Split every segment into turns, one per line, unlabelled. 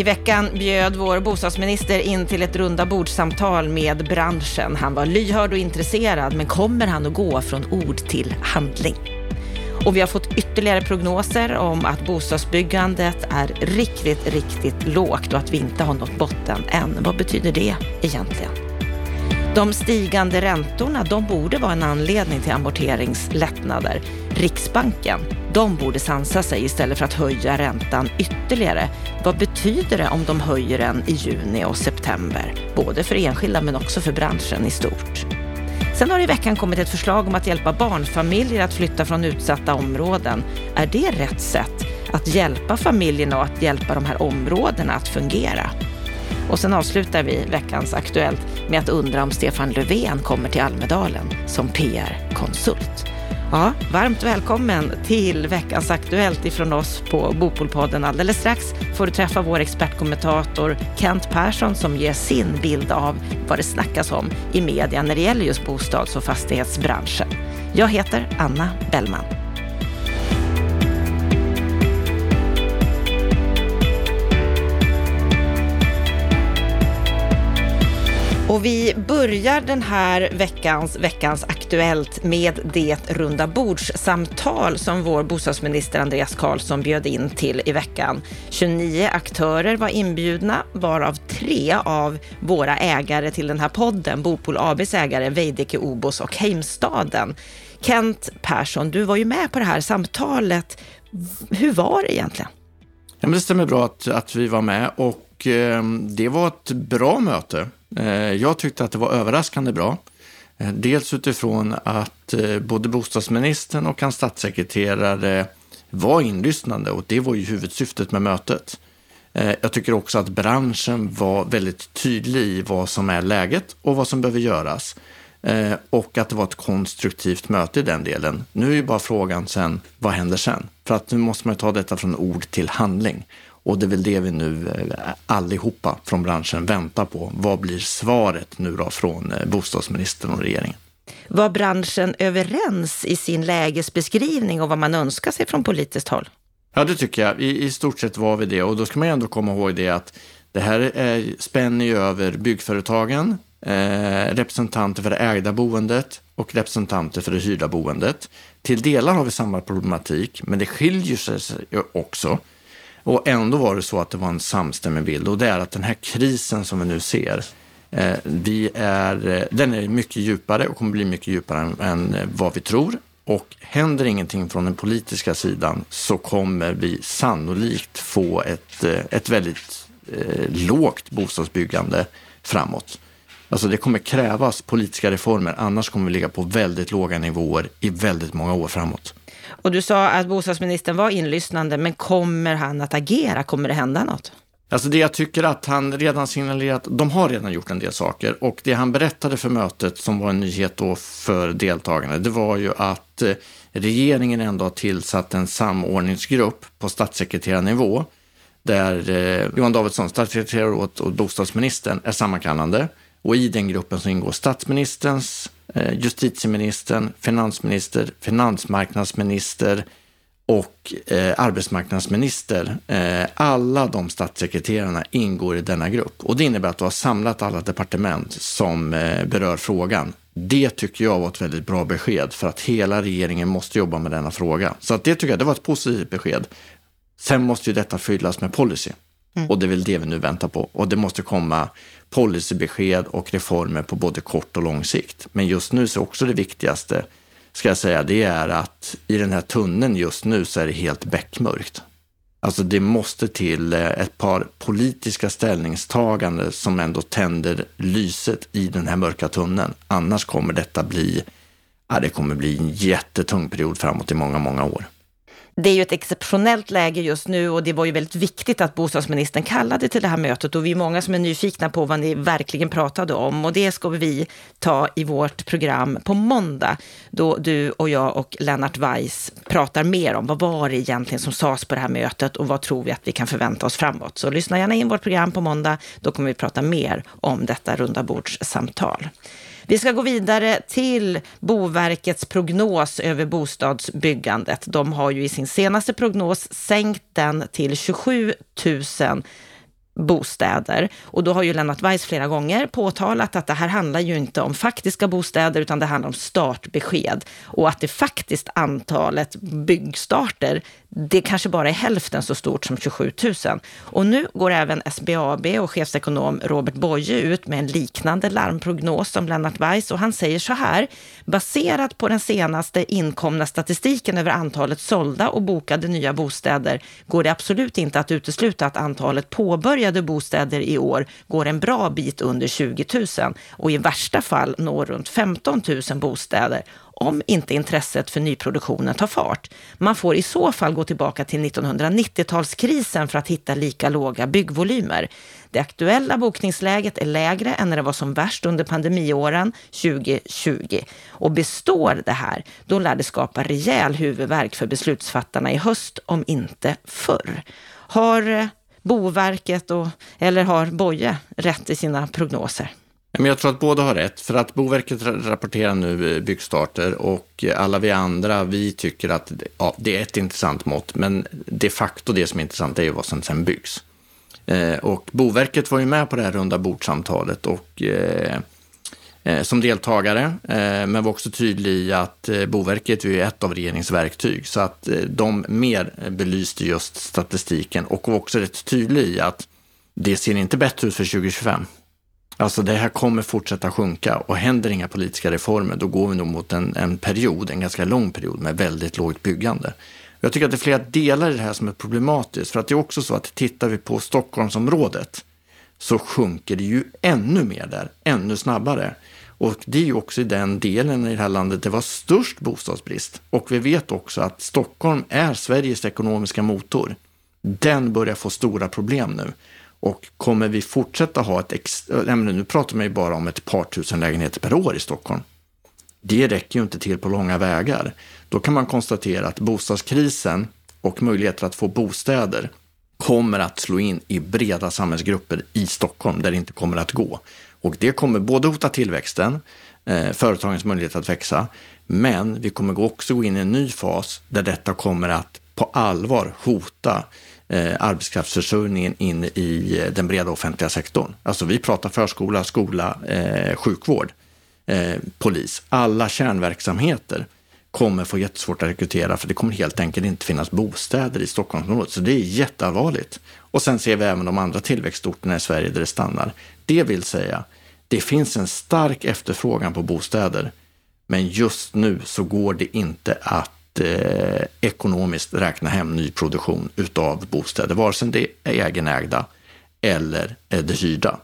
I veckan bjöd vår bostadsminister in till ett runda bordsamtal med branschen. Han var lyhörd och intresserad, men kommer han att gå från ord till handling? Och vi har fått ytterligare prognoser om att bostadsbyggandet är riktigt, riktigt lågt och att vi inte har nått botten än. Vad betyder det egentligen? De stigande räntorna, de borde vara en anledning till amorteringslättnader. Riksbanken, de borde sansa sig istället för att höja räntan ytterligare. Vad betyder det om de höjer den i juni och september? Både för enskilda men också för branschen i stort. Sen har det i veckan kommit ett förslag om att hjälpa barnfamiljer att flytta från utsatta områden. Är det rätt sätt att hjälpa familjerna och att hjälpa de här områdena att fungera? Och sen avslutar vi veckans Aktuellt med att undra om Stefan Löfven kommer till Almedalen som PR-konsult. Ja, varmt välkommen till veckans Aktuellt ifrån oss på Bopolpodden. Alldeles strax får du träffa vår expertkommentator Kent Persson som ger sin bild av vad det snackas om i media när det gäller just bostads och fastighetsbranschen. Jag heter Anna Bellman. Och vi börjar den här veckans, veckans Aktuellt med det runda bordssamtal som vår bostadsminister Andreas Karlsson bjöd in till i veckan. 29 aktörer var inbjudna, varav tre av våra ägare till den här podden, Bopol ABs ägare, Veidekke Obos och Heimstaden. Kent Persson, du var ju med på det här samtalet. Hur var det egentligen?
Ja, men det stämmer bra att, att vi var med och och eh, det var ett bra möte. Eh, jag tyckte att det var överraskande bra. Eh, dels utifrån att både bostadsministern och hans statssekreterare var inlyssnande och det var ju huvudsyftet med mötet. Jag tycker också att branschen var väldigt tydlig i vad som är läget och vad som behöver göras. Och att det var ett konstruktivt möte i den delen. Nu är ju bara frågan sen, vad händer sen? För att nu måste man ta detta från ord till handling. Och det är väl det vi nu eh, allihopa från branschen väntar på. Vad blir svaret nu då från eh, bostadsministern och regeringen?
Var branschen överens i sin lägesbeskrivning och vad man önskar sig från politiskt håll?
Ja, det tycker jag. I, I, stort sett var vi det. Och då ska man ändå komma ihåg det att det här är, spänner ju över byggföretagen, eh, representanter för det ägda boendet och representanter för det hyrda boendet. Till delar har vi samma problematik, men det skiljer sig också. Och ändå var det så att det var en samstämmig bild och det är att den här krisen som vi nu ser, eh, vi är, eh, den är mycket djupare och kommer bli mycket djupare än, än eh, vad vi tror. Och händer ingenting från den politiska sidan så kommer vi sannolikt få ett, eh, ett väldigt eh, lågt bostadsbyggande framåt. Alltså det kommer krävas politiska reformer, annars kommer vi ligga på väldigt låga nivåer i väldigt många år framåt.
Och du sa att bostadsministern var inlyssnande, men kommer han att agera? Kommer det hända något?
Alltså det jag tycker att han redan signalerat, de har redan gjort en del saker och det han berättade för mötet som var en nyhet då för deltagarna, det var ju att eh, regeringen ändå har tillsatt en samordningsgrupp på statssekreterarnivå där eh, Johan Davidsson, statssekreterare och bostadsministern, är sammankallande. Och i den gruppen så ingår statsministerns, Eh, justitieministern, finansminister, finansmarknadsminister och eh, arbetsmarknadsminister. Eh, alla de statssekreterarna ingår i denna grupp och det innebär att du har samlat alla departement som eh, berör frågan. Det tycker jag var ett väldigt bra besked för att hela regeringen måste jobba med denna fråga. Så att det tycker jag det var ett positivt besked. Sen måste ju detta fyllas med policy. Mm. Och det är väl det vi nu väntar på. Och det måste komma policybesked och reformer på både kort och lång sikt. Men just nu så är också det viktigaste, ska jag säga, det är att i den här tunneln just nu så är det helt beckmörkt. Alltså det måste till eh, ett par politiska ställningstaganden som ändå tänder lyset i den här mörka tunneln. Annars kommer detta bli, ja, det kommer bli en jättetung period framåt i många, många år.
Det är ju ett exceptionellt läge just nu och det var ju väldigt viktigt att bostadsministern kallade till det här mötet och vi är många som är nyfikna på vad ni verkligen pratade om och det ska vi ta i vårt program på måndag då du och jag och Lennart Weiss pratar mer om vad var det egentligen som sades på det här mötet och vad tror vi att vi kan förvänta oss framåt. Så lyssna gärna in vårt program på måndag, då kommer vi prata mer om detta runda bordssamtal. Vi ska gå vidare till Boverkets prognos över bostadsbyggandet. De har ju i sin senaste prognos sänkt den till 27 000 bostäder. Och då har ju Lennart Weiss flera gånger påtalat att det här handlar ju inte om faktiska bostäder, utan det handlar om startbesked. Och att det faktiskt antalet byggstarter, det kanske bara är hälften så stort som 27 000. Och nu går även SBAB och chefsekonom Robert Boye ut med en liknande larmprognos som Lennart Weiss. Och han säger så här, baserat på den senaste inkomna statistiken över antalet sålda och bokade nya bostäder går det absolut inte att utesluta att antalet påbörjade bostäder i år går en bra bit under 20 000 och i värsta fall når runt 15 000 bostäder om inte intresset för nyproduktionen tar fart. Man får i så fall gå tillbaka till 1990-talskrisen för att hitta lika låga byggvolymer. Det aktuella bokningsläget är lägre än när det var som värst under pandemiåren 2020. Och består det här, då lär det skapa rejäl huvudvärk för beslutsfattarna i höst, om inte förr. Har Boverket och, eller har Boje rätt i sina prognoser?
Men jag tror att båda har rätt, för att Boverket rapporterar nu eh, byggstarter och eh, alla vi andra, vi tycker att ja, det är ett intressant mått, men de facto det som är intressant är ju vad som sen byggs. Eh, och Boverket var ju med på det här runda bordsamtalet och eh, Eh, som deltagare, eh, men var också tydlig i att eh, Boverket är ett av regeringens verktyg, så att eh, de mer belyste just statistiken och var också rätt tydlig i att det ser inte bättre ut för 2025. Alltså det här kommer fortsätta sjunka och händer inga politiska reformer, då går vi nog mot en, en period, en ganska lång period med väldigt lågt byggande. Jag tycker att det är flera delar i det här som är problematiskt, för att det är också så att tittar vi på Stockholmsområdet så sjunker det ju ännu mer där, ännu snabbare. Och det är ju också i den delen i det här landet det var störst bostadsbrist. Och vi vet också att Stockholm är Sveriges ekonomiska motor. Den börjar få stora problem nu. Och kommer vi fortsätta ha ett, ex äh, nu pratar man ju bara om ett par tusen lägenheter per år i Stockholm. Det räcker ju inte till på långa vägar. Då kan man konstatera att bostadskrisen och möjligheter att få bostäder kommer att slå in i breda samhällsgrupper i Stockholm där det inte kommer att gå. Och det kommer både hota tillväxten, eh, företagens möjlighet att växa, men vi kommer också gå in i en ny fas där detta kommer att på allvar hota eh, arbetskraftsförsörjningen in i eh, den breda offentliga sektorn. Alltså vi pratar förskola, skola, eh, sjukvård, eh, polis. Alla kärnverksamheter kommer få jättesvårt att rekrytera för det kommer helt enkelt inte finnas bostäder i Stockholmsområdet. Så det är jätteallvarligt. Och sen ser vi även de andra tillväxtorterna i Sverige där det stannar. Det vill säga, det finns en stark efterfrågan på bostäder. Men just nu så går det inte att eh, ekonomiskt räkna hem nyproduktion utav bostäder, vare sig det är egenägda eller eh, det hyrda.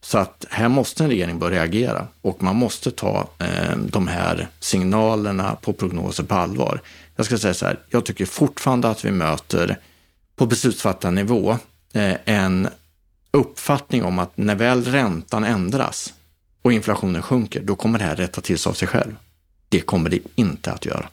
Så att här måste en regering börja agera och man måste ta eh, de här signalerna på prognoser på allvar. Jag ska säga så här, jag tycker fortfarande att vi möter på beslutsfattarnivå eh, en uppfattning om att när väl räntan ändras och inflationen sjunker, då kommer det här rätta till sig av sig själv. Det kommer det inte att göra.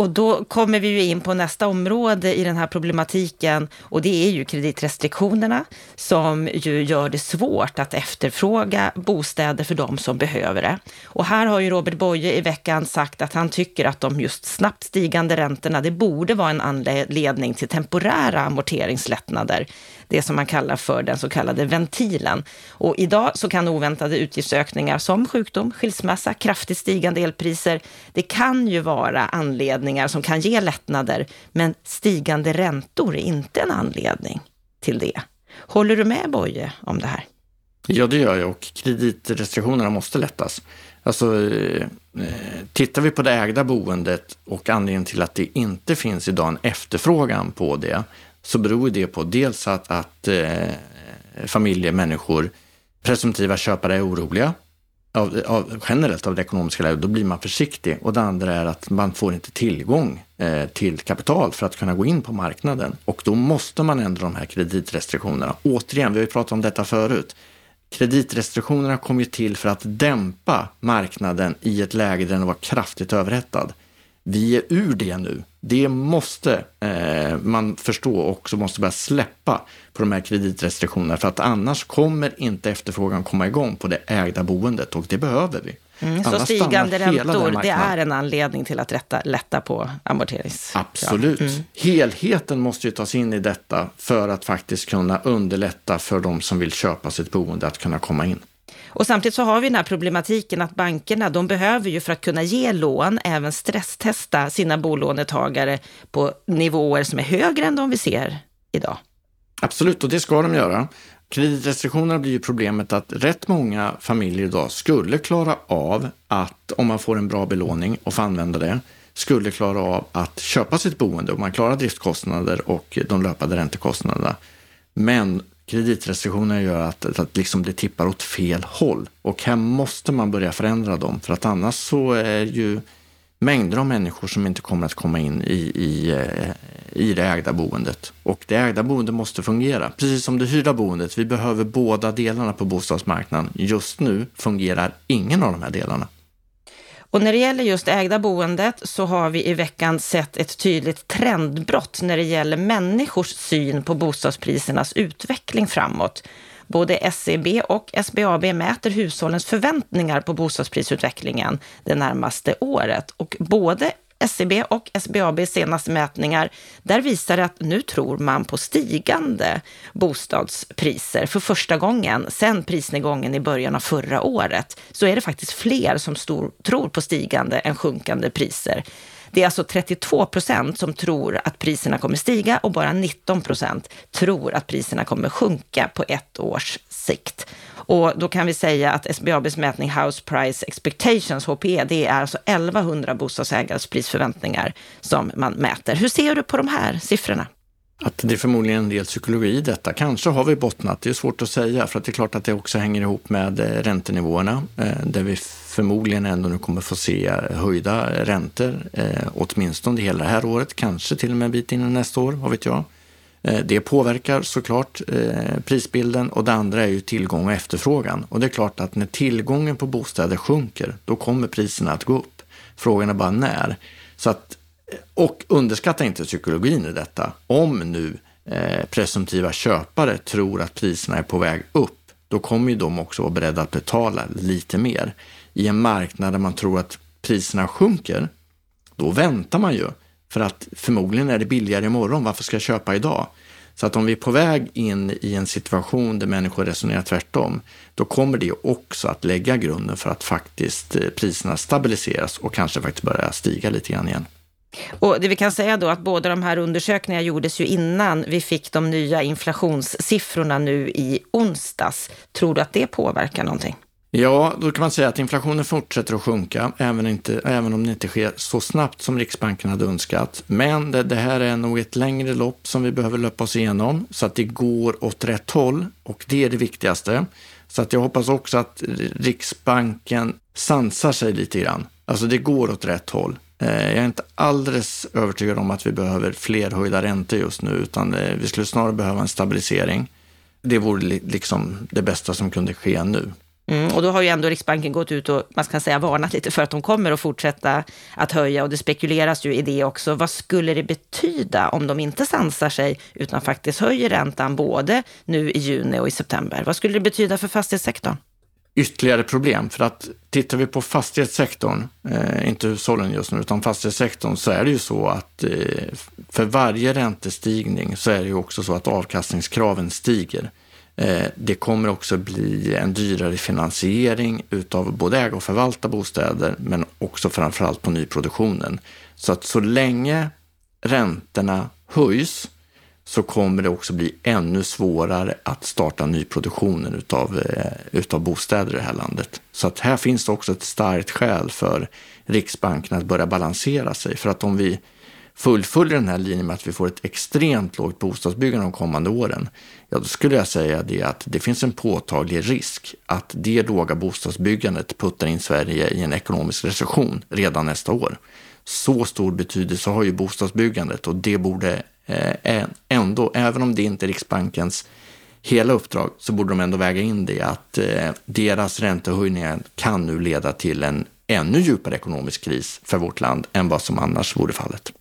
Och då kommer vi ju in på nästa område i den här problematiken och det är ju kreditrestriktionerna som ju gör det svårt att efterfråga bostäder för de som behöver det. Och här har ju Robert Boye i veckan sagt att han tycker att de just snabbt stigande räntorna, det borde vara en anledning till temporära amorteringslättnader det som man kallar för den så kallade ventilen. Och idag så kan oväntade utgiftsökningar som sjukdom, skilsmässa, kraftigt stigande elpriser, det kan ju vara anledningar som kan ge lättnader, men stigande räntor är inte en anledning till det. Håller du med Boje om det här?
Ja, det gör jag och kreditrestriktionerna måste lättas. Alltså, eh, tittar vi på det ägda boendet och anledningen till att det inte finns idag en efterfrågan på det, så beror det på dels att, att eh, familjer, människor, presumtiva köpare är oroliga av, av, generellt av det ekonomiska läget, då blir man försiktig. Och det andra är att man får inte tillgång eh, till kapital för att kunna gå in på marknaden. Och då måste man ändra de här kreditrestriktionerna. Återigen, vi har ju pratat om detta förut. Kreditrestriktionerna kom ju till för att dämpa marknaden i ett läge där den var kraftigt överhettad. Vi är ur det nu. Det måste eh, man förstå och också måste börja släppa på de här kreditrestriktionerna för att annars kommer inte efterfrågan komma igång på det ägda boendet och det behöver vi.
Mm, så stigande räntor, det är en anledning till att rätta, lätta på amorterings...
Absolut. Mm. Helheten måste ju tas in i detta för att faktiskt kunna underlätta för de som vill köpa sitt boende att kunna komma in.
Och samtidigt så har vi den här problematiken att bankerna, de behöver ju för att kunna ge lån även stresstesta sina bolånetagare på nivåer som är högre än de vi ser idag.
Absolut, och det ska de göra. Kreditrestriktionerna blir ju problemet att rätt många familjer idag skulle klara av att, om man får en bra belåning och får använda det, skulle klara av att köpa sitt boende och man klarar driftkostnader och de löpande räntekostnaderna. Men kreditrestriktionerna gör att, att liksom det tippar åt fel håll och här måste man börja förändra dem för att annars så är ju mängder av människor som inte kommer att komma in i, i, eh, i det ägda boendet. Och det ägda boendet måste fungera, precis som det hyrda boendet. Vi behöver båda delarna på bostadsmarknaden. Just nu fungerar ingen av de här delarna.
Och när det gäller just ägda boendet så har vi i veckan sett ett tydligt trendbrott när det gäller människors syn på bostadsprisernas utveckling framåt. Både SEB och SBAB mäter hushållens förväntningar på bostadsprisutvecklingen det närmaste året och både SCB och SBABs senaste mätningar, där visar det att nu tror man på stigande bostadspriser. För första gången sedan prisnedgången i början av förra året så är det faktiskt fler som stor, tror på stigande än sjunkande priser. Det är alltså 32 procent som tror att priserna kommer stiga och bara 19 procent tror att priserna kommer sjunka på ett års sikt. Och då kan vi säga att SBABs mätning House Price Expectations, HPE, det är alltså 1100 bostadsägares prisförväntningar som man mäter. Hur ser du på de här siffrorna?
Att det är förmodligen en del psykologi i detta. Kanske har vi bottnat, det är svårt att säga, för att det är klart att det också hänger ihop med eh, räntenivåerna, eh, där vi förmodligen ändå nu kommer få se eh, höjda räntor, åtminstone hela det här året, kanske till och med en bit in i nästa år, vad vet jag. Det påverkar såklart prisbilden och det andra är ju tillgång och efterfrågan. Och det är klart att när tillgången på bostäder sjunker, då kommer priserna att gå upp. Frågan är bara när. Så att, och underskatta inte psykologin i detta. Om nu eh, presumtiva köpare tror att priserna är på väg upp, då kommer ju de också vara beredda att betala lite mer. I en marknad där man tror att priserna sjunker, då väntar man ju för att förmodligen är det billigare imorgon, varför ska jag köpa idag? Så att om vi är på väg in i en situation där människor resonerar tvärtom, då kommer det också att lägga grunden för att faktiskt eh, priserna stabiliseras och kanske faktiskt börja stiga lite grann igen.
Och det vi kan säga då att båda de här undersökningarna gjordes ju innan vi fick de nya inflationssiffrorna nu i onsdags. Tror du att det påverkar någonting?
Ja, då kan man säga att inflationen fortsätter att sjunka, även, inte, även om det inte sker så snabbt som Riksbanken hade önskat. Men det, det, här är nog ett längre lopp som vi behöver löpa oss igenom, så att det går åt rätt håll och det är det viktigaste. Så att jag hoppas också att Riksbanken sansar sig lite grann. Alltså det går åt rätt håll. Eh, jag är inte alldeles övertygad om att vi behöver fler höjda räntor just nu, utan eh, vi skulle snarare behöva en stabilisering. Det vore liksom det bästa som kunde ske nu.
Mm, och då har ju ändå Riksbanken gått ut och man kan säga varnat lite för att de kommer att fortsätta att höja och det spekuleras ju i det också. Vad skulle det betyda om de inte sansar sig utan faktiskt höjer räntan både nu i juni och i september? Vad skulle det betyda för fastighetssektorn?
Ytterligare problem, för att tittar vi på fastighetssektorn, eh, inte hushållen just nu, utan fastighetssektorn, så är det ju så att eh, för varje räntestigning så är det ju också så att avkastningskraven stiger. Eh, det kommer också bli en dyrare finansiering utav både äga och förvalta bostäder, men också framförallt på nyproduktionen. Så att så länge räntorna höjs så kommer det också bli ännu svårare att starta nyproduktionen utav, eh, utav bostäder i det här landet. Så att här finns det också ett starkt skäl för Riksbanken att börja balansera sig. För att om vi fullföljer den här linjen med att vi får ett extremt lågt bostadsbyggande de kommande åren, ja då skulle jag säga det att det finns en påtaglig risk att det låga bostadsbyggandet puttar in Sverige i en ekonomisk recession redan nästa år. Så stor betydelse har ju bostadsbyggandet och det borde eh, ändå, även om det inte är Riksbankens hela uppdrag, så borde de ändå väga in det att eh, deras räntehöjningar kan nu leda till en ännu djupare ekonomisk kris för vårt land än vad som annars vore fallet.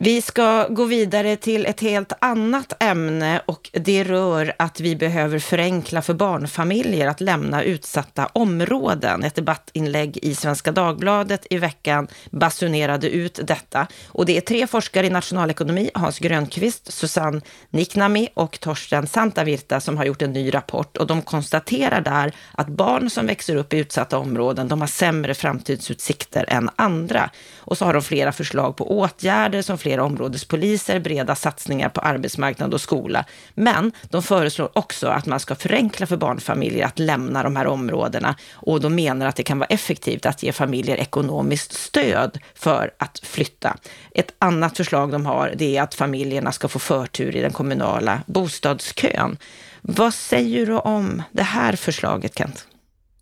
Vi ska gå vidare till ett helt annat ämne och det rör att vi behöver förenkla för barnfamiljer att lämna utsatta områden. Ett debattinlägg i Svenska Dagbladet i veckan basunerade ut detta. Och det är tre forskare i nationalekonomi, Hans Grönqvist, Susanne Niknami och Torsten Santavirta som har gjort en ny rapport och de konstaterar där att barn som växer upp i utsatta områden, de har sämre framtidsutsikter än andra. Och så har de flera förslag på åtgärder som flera områdespoliser, breda satsningar på arbetsmarknad och skola. Men de föreslår också att man ska förenkla för barnfamiljer att lämna de här områdena och de menar att det kan vara effektivt att ge familjer ekonomiskt stöd för att flytta. Ett annat förslag de har det är att familjerna ska få förtur i den kommunala bostadskön. Vad säger du om det här förslaget, Kent?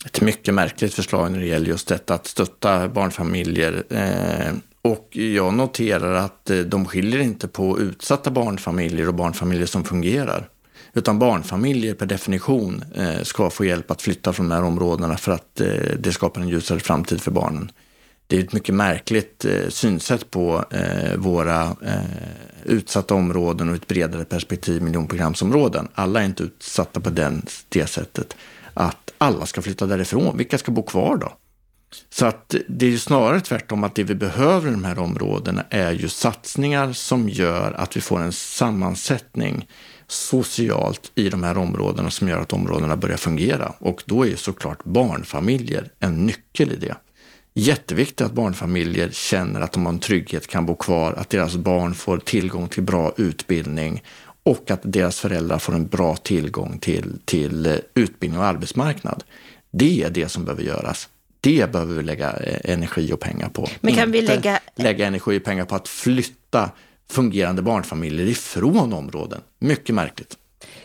Ett mycket märkligt förslag när det gäller just detta att stötta barnfamiljer. Eh, och jag noterar att eh, de skiljer inte på utsatta barnfamiljer och barnfamiljer som fungerar. Utan barnfamiljer per definition eh, ska få hjälp att flytta från de här områdena för att eh, det skapar en ljusare framtid för barnen. Det är ett mycket märkligt synsätt på våra utsatta områden och ett bredare perspektiv, miljonprogramsområden. Alla är inte utsatta på den, det sättet. Att alla ska flytta därifrån. Vilka ska bo kvar då? Så att det är ju snarare tvärtom att det vi behöver i de här områdena är ju satsningar som gör att vi får en sammansättning socialt i de här områdena som gör att områdena börjar fungera. Och då är ju såklart barnfamiljer en nyckel i det. Jätteviktigt att barnfamiljer känner att de har en trygghet, kan bo kvar, att deras barn får tillgång till bra utbildning och att deras föräldrar får en bra tillgång till, till eh, utbildning och arbetsmarknad. Det är det som behöver göras. Det behöver vi lägga eh, energi och pengar på.
Men kan Inte vi lägga...
lägga energi och pengar på att flytta fungerande barnfamiljer ifrån områden. Mycket märkligt.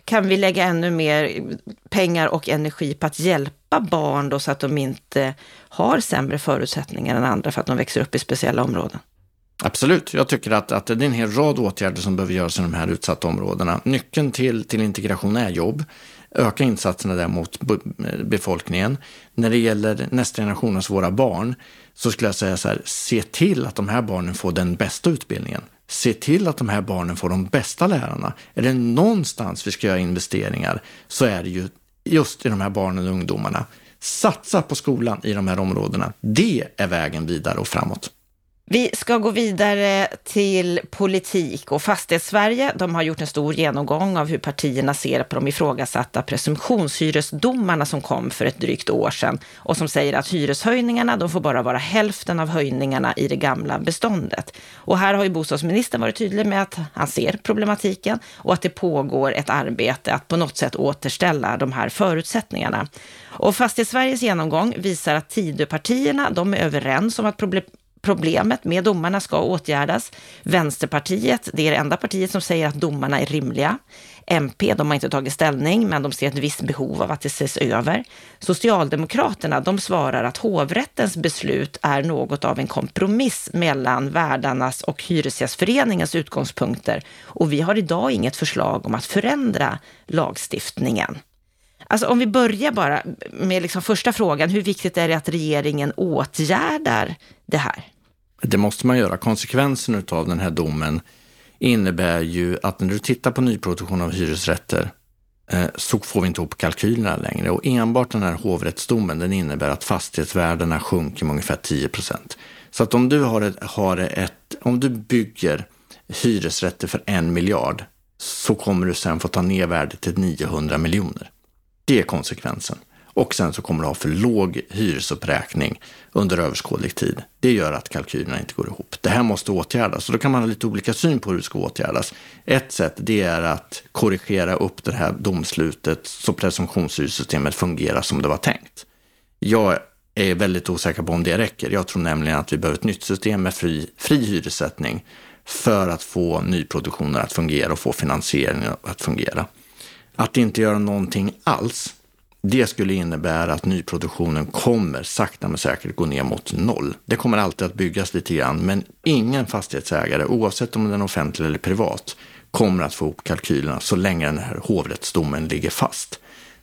Kan vi lägga ännu mer pengar och energi på att hjälpa barn då så att de inte har sämre förutsättningar än andra för att de växer upp i speciella områden?
Absolut, jag tycker att, att det är en hel rad åtgärder som behöver göras i de här utsatta områdena. Nyckeln till, till integration är jobb öka insatserna där mot befolkningen. När det gäller nästa generation, alltså våra barn, så skulle jag säga så här, se till att de här barnen får den bästa utbildningen. Se till att de här barnen får de bästa lärarna. Är det någonstans vi ska göra investeringar så är det ju just i de här barnen och ungdomarna. Satsa på skolan i de här områdena. Det är vägen vidare och framåt.
Vi ska gå vidare till politik och Fastighetssverige. De har gjort en stor genomgång av hur partierna ser på de ifrågasatta presumtionshyresdomarna som kom för ett drygt år sedan och som säger att hyreshöjningarna, de får bara vara hälften av höjningarna i det gamla beståndet. Och här har ju bostadsministern varit tydlig med att han ser problematiken och att det pågår ett arbete att på något sätt återställa de här förutsättningarna. Och Fastighetssveriges genomgång visar att Tidöpartierna, de är överens om att problem problemet med domarna ska åtgärdas. Vänsterpartiet, det är det enda partiet som säger att domarna är rimliga. MP, de har inte tagit ställning, men de ser ett visst behov av att det ses över. Socialdemokraterna, de svarar att hovrättens beslut är något av en kompromiss mellan värdarnas och Hyresgästföreningens utgångspunkter och vi har idag inget förslag om att förändra lagstiftningen. Alltså om vi börjar bara med liksom första frågan, hur viktigt är det att regeringen åtgärdar det här?
Det måste man göra. Konsekvensen av den här domen innebär ju att när du tittar på nyproduktion av hyresrätter eh, så får vi inte ihop kalkylerna längre och enbart den här hovrättsdomen den innebär att fastighetsvärdena sjunker med ungefär 10 procent. Så att om du har ett, har ett, om du bygger hyresrätter för en miljard så kommer du sen få ta ner värdet till 900 miljoner. Det är konsekvensen. Och sen så kommer du ha för låg hyresuppräkning under överskådlig tid. Det gör att kalkylerna inte går ihop. Det här måste åtgärdas och då kan man ha lite olika syn på hur det ska åtgärdas. Ett sätt det är att korrigera upp det här domslutet så presumtionshyressystemet fungerar som det var tänkt. Jag är väldigt osäker på om det räcker. Jag tror nämligen att vi behöver ett nytt system med fri, fri hyressättning för att få nyproduktionen att fungera och få finansieringen att fungera. Att inte göra någonting alls, det skulle innebära att nyproduktionen kommer sakta men säkert gå ner mot noll. Det kommer alltid att byggas lite grann, men ingen fastighetsägare, oavsett om den är offentlig eller privat, kommer att få ihop kalkylerna så länge den här hovrättsdomen ligger fast.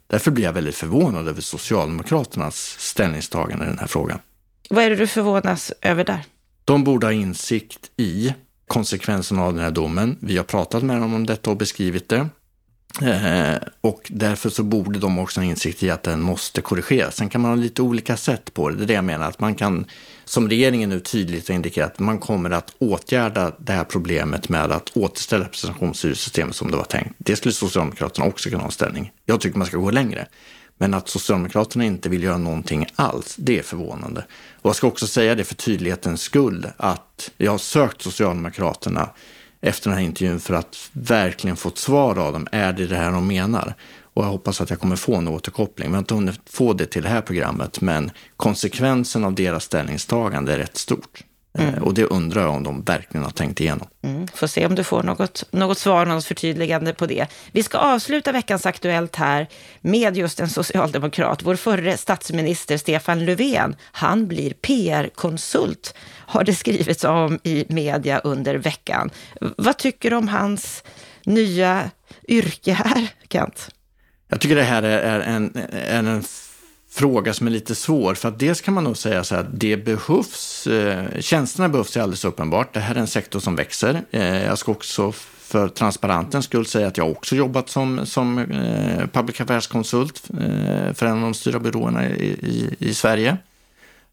Därför blir jag väldigt förvånad över Socialdemokraternas ställningstagande i den här frågan.
Vad är det du förvånas över där?
De borde ha insikt i konsekvenserna av den här domen. Vi har pratat med dem om detta och beskrivit det. Eh, och därför så borde de också ha insikt i att den måste korrigeras. Sen kan man ha lite olika sätt på det. Det är det jag menar, att man kan, som regeringen nu tydligt har indikerat, man kommer att åtgärda det här problemet med att återställa representationsstyrelsesystemet som det var tänkt. Det skulle Socialdemokraterna också kunna ha en ställning. Jag tycker man ska gå längre. Men att Socialdemokraterna inte vill göra någonting alls, det är förvånande. Och jag ska också säga det för tydlighetens skull, att jag har sökt Socialdemokraterna efter den här intervjun för att verkligen få ett svar av dem. Är det det här de menar? Och jag hoppas att jag kommer få en återkoppling. Vi har inte hunnit få det till det här programmet, men konsekvensen av deras ställningstagande är rätt stort. Mm. Och det undrar jag om de verkligen har tänkt igenom.
Mm. Får se om du får något, något svar, något förtydligande på det. Vi ska avsluta veckans Aktuellt här med just en socialdemokrat. Vår förre statsminister Stefan Löfven, han blir PR-konsult, har det skrivits om i media under veckan. Vad tycker du om hans nya yrke här, Kent?
Jag tycker det här är en, är en fråga som är lite svår. För att dels kan man nog säga så här att det behövs, eh, tjänsterna behövs alldeles uppenbart. Det här är en sektor som växer. Eh, jag ska också för transparentens skull säga att jag också jobbat som, som eh, public affairs-konsult eh, för en av de stora byråerna i, i, i, Sverige.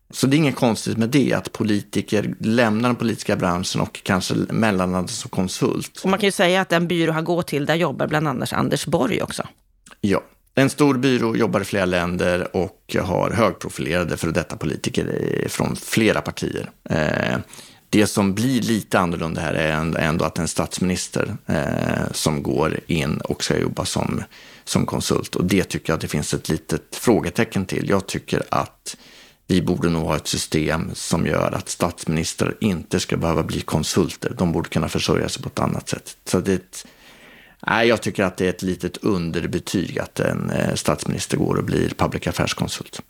Så det är inget konstigt med det, att politiker lämnar den politiska branschen och kanske mellanlandar som konsult.
Och man kan ju säga att den byrå han går till, där jobbar bland annat Anders Borg också.
Ja, en stor byrå, jobbar i flera länder och har högprofilerade för detta politiker från flera partier. Eh, det som blir lite annorlunda här är ändå att en statsminister eh, som går in och ska jobba som, som konsult. Och det tycker jag att det finns ett litet frågetecken till. Jag tycker att vi borde nog ha ett system som gör att statsministrar inte ska behöva bli konsulter. De borde kunna försörja sig på ett annat sätt. Så det Nej, jag tycker att det är ett litet underbetyg att en eh, statsminister går och blir public affairs-konsult.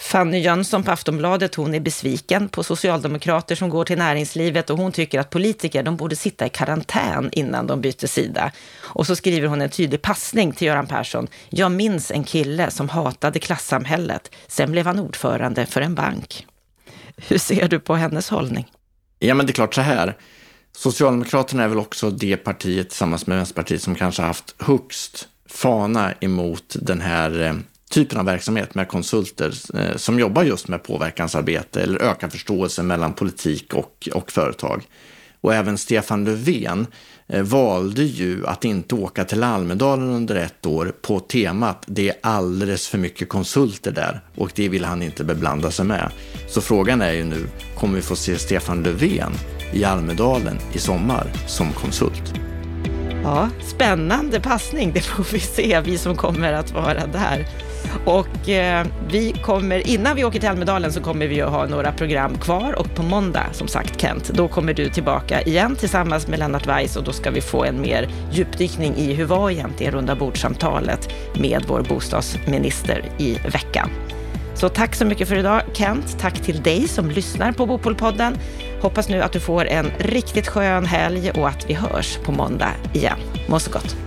Fanny Jönsson på Aftonbladet, hon är besviken på socialdemokrater som går till näringslivet och hon tycker att politiker, de borde sitta i karantän innan de byter sida. Och så skriver hon en tydlig passning till Göran Persson. Jag minns en kille som hatade klassamhället. Sen blev han ordförande för en bank. Hur ser du på hennes hållning?
Ja, men det är klart så här. Socialdemokraterna är väl också det partiet tillsammans med Vänsterpartiet som kanske haft högst fana emot den här eh, typen av verksamhet med konsulter eh, som jobbar just med påverkansarbete eller öka förståelsen mellan politik och, och företag. Och även Stefan Löfven eh, valde ju att inte åka till Almedalen under ett år på temat det är alldeles för mycket konsulter där och det vill han inte beblanda sig med. Så frågan är ju nu, kommer vi få se Stefan Löfven i Almedalen i sommar som konsult?
Ja, spännande passning, det får vi se, vi som kommer att vara där. Och eh, vi kommer, innan vi åker till Almedalen så kommer vi att ha några program kvar och på måndag, som sagt Kent, då kommer du tillbaka igen tillsammans med Lennart Weiss och då ska vi få en mer djupdykning i hur var egentligen runda bordsamtalet med vår bostadsminister i veckan. Så tack så mycket för idag Kent. Tack till dig som lyssnar på Bopolpodden. Hoppas nu att du får en riktigt skön helg och att vi hörs på måndag igen. Må så gott.